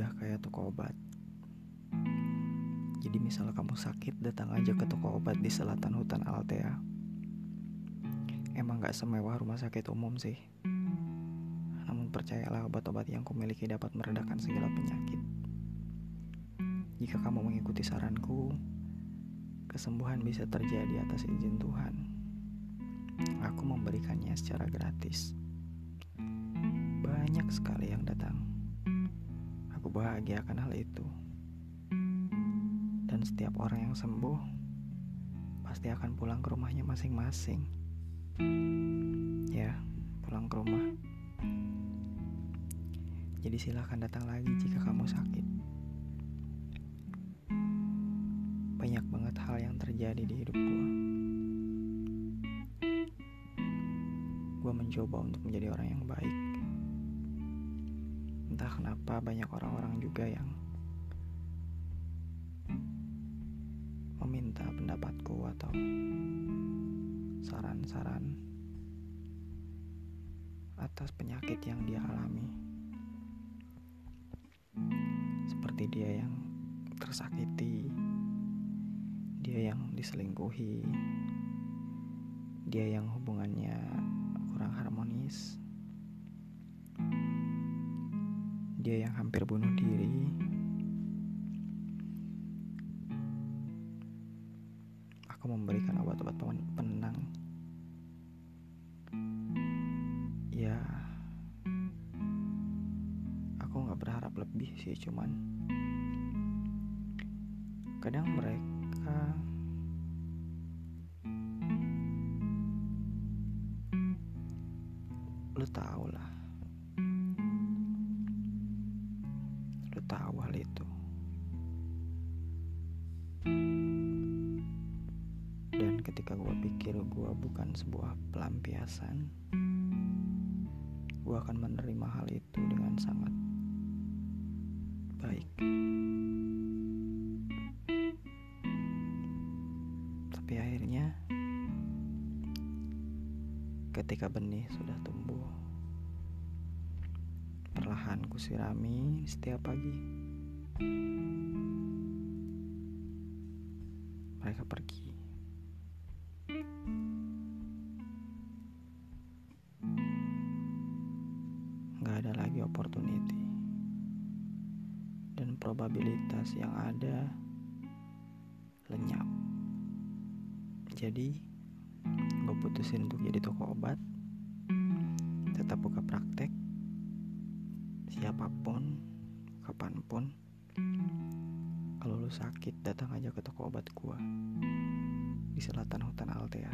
udah kayak toko obat. Jadi misalnya kamu sakit, datang aja ke toko obat di selatan hutan Altea. Emang gak semewah rumah sakit umum sih. Namun percayalah obat-obat yang kumiliki dapat meredakan segala penyakit. Jika kamu mengikuti saranku, kesembuhan bisa terjadi atas izin Tuhan. Aku memberikannya secara gratis. Banyak sekali yang datang. Bahagia akan hal itu. Dan setiap orang yang sembuh pasti akan pulang ke rumahnya masing-masing. Ya, pulang ke rumah. Jadi silahkan datang lagi jika kamu sakit. Banyak banget hal yang terjadi di hidup gue. Gue mencoba untuk menjadi orang yang baik. Entah kenapa banyak orang-orang juga yang meminta pendapatku atau saran-saran atas penyakit yang dia alami. Seperti dia yang tersakiti, dia yang diselingkuhi, dia yang hubungannya kurang harmonis, dia yang hampir bunuh diri. Aku memberikan obat-obat penenang. Ya, aku nggak berharap lebih sih, cuman kadang mereka lu tau lah tahu hal itu. Dan ketika gue pikir gue bukan sebuah pelampiasan gue akan menerima hal itu dengan sangat baik. Tapi akhirnya ketika benih sudah tumbuh perlahan kusirami setiap pagi. Mereka pergi. Nggak ada lagi opportunity dan probabilitas yang ada lenyap. Jadi gue putusin untuk jadi toko obat tetap buka praktek siapa pun kapan pun kalau lu sakit datang aja ke toko obat gua di selatan hutan Altea